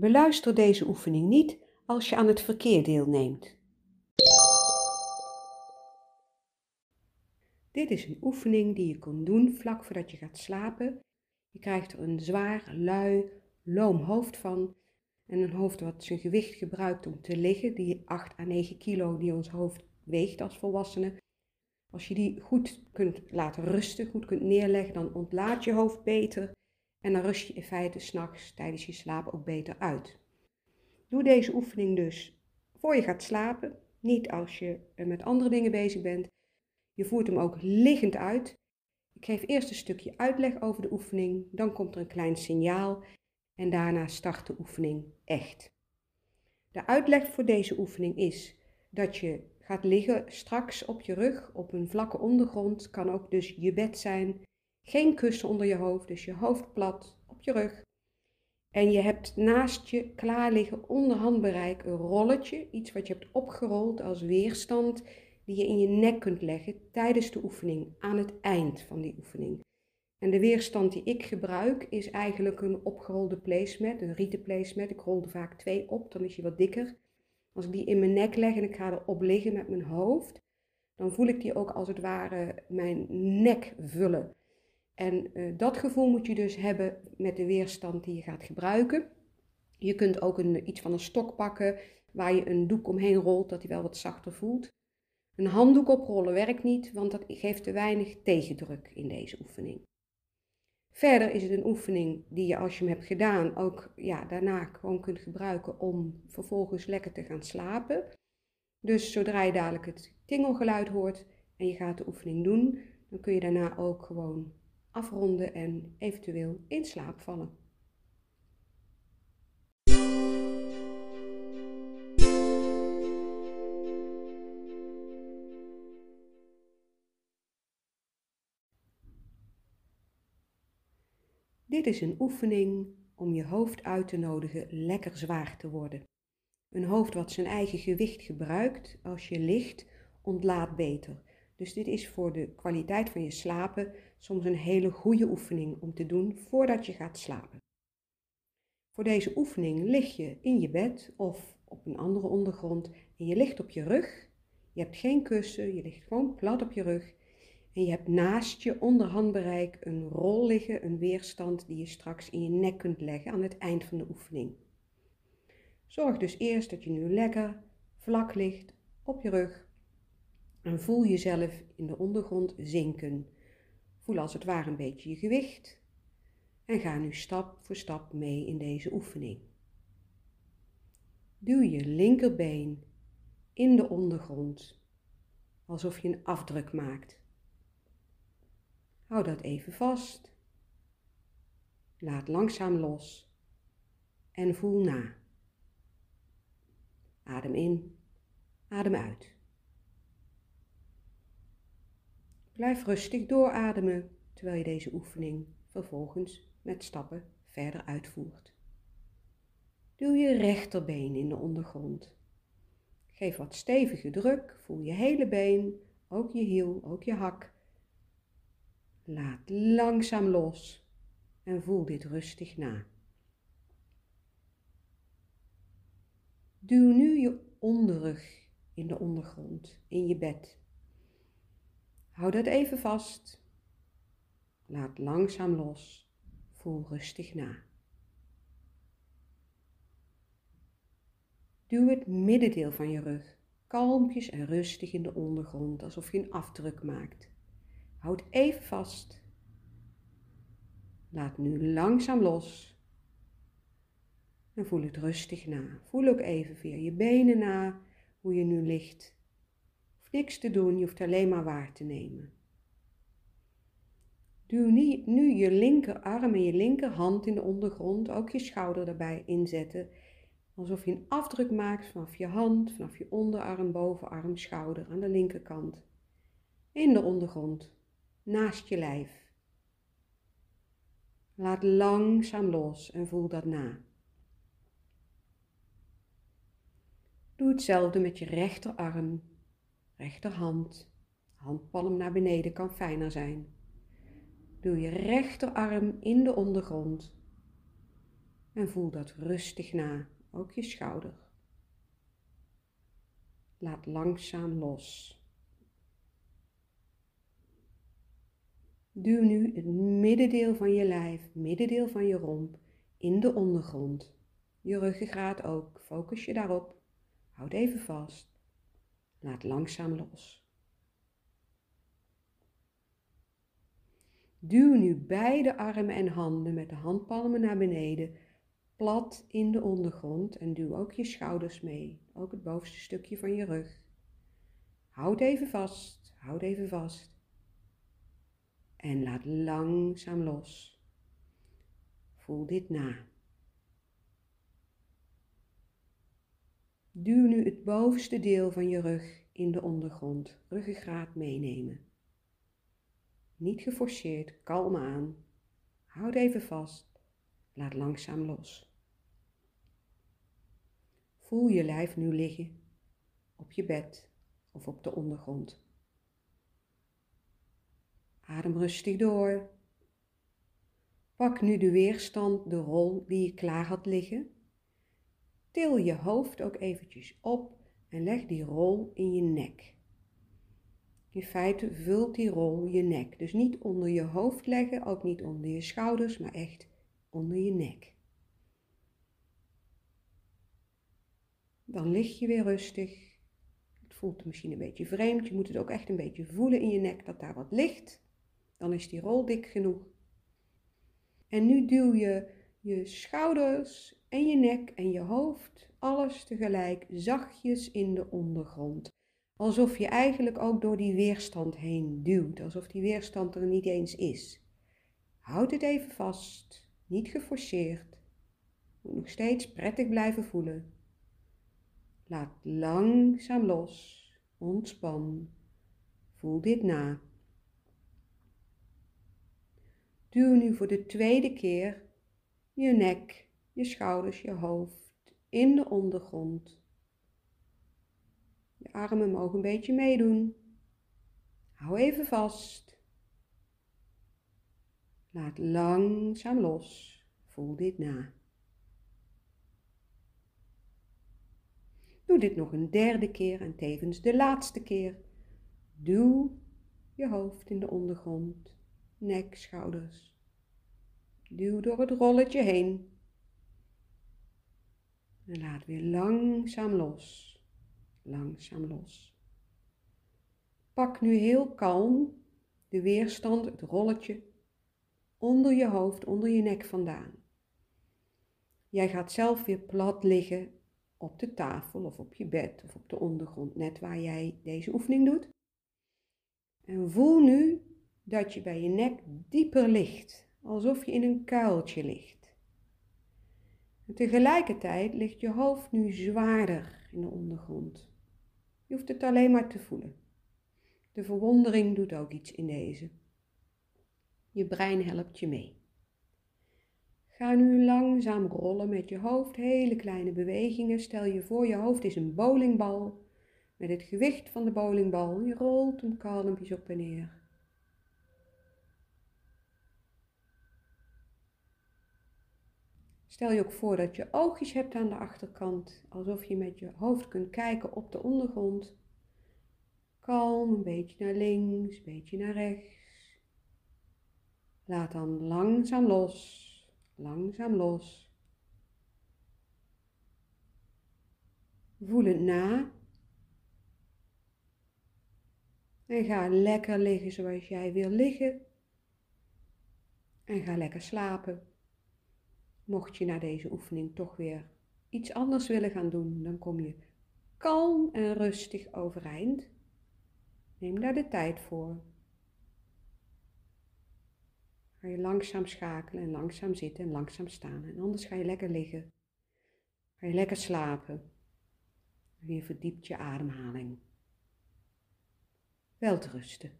Beluister deze oefening niet als je aan het verkeer deelneemt. Dit is een oefening die je kunt doen vlak voordat je gaat slapen. Je krijgt er een zwaar, lui, loom hoofd van en een hoofd wat zijn gewicht gebruikt om te liggen, die 8 à 9 kilo die ons hoofd weegt als volwassene. Als je die goed kunt laten rusten, goed kunt neerleggen, dan ontlaat je hoofd beter en dan rust je in feite s'nachts tijdens je slaap ook beter uit. Doe deze oefening dus voor je gaat slapen, niet als je met andere dingen bezig bent. Je voert hem ook liggend uit. Ik geef eerst een stukje uitleg over de oefening, dan komt er een klein signaal en daarna start de oefening echt. De uitleg voor deze oefening is dat je gaat liggen straks op je rug op een vlakke ondergrond, kan ook dus je bed zijn, geen kussen onder je hoofd, dus je hoofd plat op je rug. En je hebt naast je klaar liggen onder handbereik een rolletje, iets wat je hebt opgerold als weerstand, die je in je nek kunt leggen tijdens de oefening, aan het eind van die oefening. En de weerstand die ik gebruik is eigenlijk een opgerolde placemat, een rieten placemat. Ik rol er vaak twee op, dan is hij wat dikker. Als ik die in mijn nek leg en ik ga erop liggen met mijn hoofd, dan voel ik die ook als het ware mijn nek vullen. En uh, dat gevoel moet je dus hebben met de weerstand die je gaat gebruiken. Je kunt ook een, iets van een stok pakken waar je een doek omheen rolt, dat hij wel wat zachter voelt. Een handdoek oprollen werkt niet, want dat geeft te weinig tegendruk in deze oefening. Verder is het een oefening die je als je hem hebt gedaan ook ja, daarna gewoon kunt gebruiken om vervolgens lekker te gaan slapen. Dus zodra je dadelijk het tingelgeluid hoort en je gaat de oefening doen, dan kun je daarna ook gewoon afronden en eventueel in slaap vallen. Dit is een oefening om je hoofd uit te nodigen lekker zwaar te worden. Een hoofd wat zijn eigen gewicht gebruikt als je ligt, ontlaat beter. Dus dit is voor de kwaliteit van je slapen soms een hele goede oefening om te doen voordat je gaat slapen. Voor deze oefening lig je in je bed of op een andere ondergrond en je ligt op je rug. Je hebt geen kussen, je ligt gewoon plat op je rug en je hebt naast je onder handbereik een rol liggen, een weerstand die je straks in je nek kunt leggen aan het eind van de oefening. Zorg dus eerst dat je nu lekker vlak ligt op je rug en voel jezelf in de ondergrond zinken. Voel als het ware een beetje je gewicht en ga nu stap voor stap mee in deze oefening. Duw je linkerbeen in de ondergrond alsof je een afdruk maakt. Hou dat even vast. Laat langzaam los en voel na. Adem in, adem uit. Blijf rustig doorademen terwijl je deze oefening vervolgens met stappen verder uitvoert. Duw je rechterbeen in de ondergrond. Geef wat stevige druk, voel je hele been, ook je hiel, ook je hak Laat langzaam los en voel dit rustig na. Duw nu je onderrug in de ondergrond, in je bed. Hou dat even vast. Laat langzaam los. Voel rustig na. Duw het middendeel van je rug kalmpjes en rustig in de ondergrond, alsof je een afdruk maakt. Houd even vast. Laat nu langzaam los. En voel het rustig na. Voel ook even via je benen na hoe je nu ligt. Niks te doen, je hoeft alleen maar waar te nemen. Duw nu je linkerarm en je linkerhand in de ondergrond, ook je schouder erbij inzetten. Alsof je een afdruk maakt vanaf je hand, vanaf je onderarm, bovenarm, schouder aan de linkerkant. In de ondergrond naast je lijf. Laat langzaam los en voel dat na. Doe hetzelfde met je rechterarm, rechterhand. Handpalm naar beneden kan fijner zijn. Doe je rechterarm in de ondergrond. En voel dat rustig na, ook je schouder. Laat langzaam los. Duw nu het middendeel van je lijf, middendeel van je romp, in de ondergrond. Je ruggengraat ook. Focus je daarop. Houd even vast. Laat langzaam los. Duw nu beide armen en handen met de handpalmen naar beneden, plat in de ondergrond en duw ook je schouders mee, ook het bovenste stukje van je rug. Houd even vast, houd even vast. En laat langzaam los. Voel dit na. Duw nu het bovenste deel van je rug in de ondergrond, ruggengraat meenemen. Niet geforceerd, kalm aan. Houd even vast, laat langzaam los. Voel je lijf nu liggen op je bed of op de ondergrond. Adem rustig door. Pak nu de weerstand, de rol die je klaar had liggen Til je hoofd ook eventjes op en leg die rol in je nek. In feite vult die rol je nek. Dus niet onder je hoofd leggen, ook niet onder je schouders, maar echt onder je nek. Dan lig je weer rustig. Het voelt misschien een beetje vreemd. Je moet het ook echt een beetje voelen in je nek dat daar wat ligt. Dan is die rol dik genoeg. En nu duw je je schouders en je nek en je hoofd, alles tegelijk zachtjes in de ondergrond. Alsof je eigenlijk ook door die weerstand heen duwt, alsof die weerstand er niet eens is. Houd het even vast, niet geforceerd. Moet nog steeds prettig blijven voelen. Laat langzaam los, ontspan. Voel dit na. Duw nu voor de tweede keer je nek, je schouders, je hoofd in de ondergrond. Je armen mogen een beetje meedoen. Hou even vast. Laat langzaam los. Voel dit na. Doe dit nog een derde keer en tevens de laatste keer. Duw je hoofd in de ondergrond, nek, schouders. Duw door het rolletje heen. En laat weer langzaam los. Langzaam los. Pak nu heel kalm de weerstand, het rolletje, onder je hoofd, onder je nek vandaan. Jij gaat zelf weer plat liggen op de tafel of op je bed of op de ondergrond, net waar jij deze oefening doet. En voel nu dat je bij je nek dieper ligt alsof je in een kuiltje ligt. Tegelijkertijd ligt je hoofd nu zwaarder in de ondergrond. Je hoeft het alleen maar te voelen. De verwondering doet ook iets in deze. Je brein helpt je mee. Ga nu langzaam rollen met je hoofd, hele kleine bewegingen. Stel je voor, je hoofd is een bowlingbal. Met het gewicht van de bowlingbal. Je rolt hem kalmpjes op en neer. Stel je ook voor dat je oogjes hebt aan de achterkant, alsof je met je hoofd kunt kijken op de ondergrond. Kalm, een beetje naar links, een beetje naar rechts. Laat dan langzaam los, langzaam los. Voel het na. En ga lekker liggen zoals jij wil liggen. En ga lekker slapen. Mocht je na deze oefening toch weer iets anders willen gaan doen, dan kom je kalm en rustig overeind. Neem daar de tijd voor. Ga je langzaam schakelen en langzaam zitten en langzaam staan. En anders ga je lekker liggen. Ga je lekker slapen. Weer verdiept je ademhaling. Wel te rusten.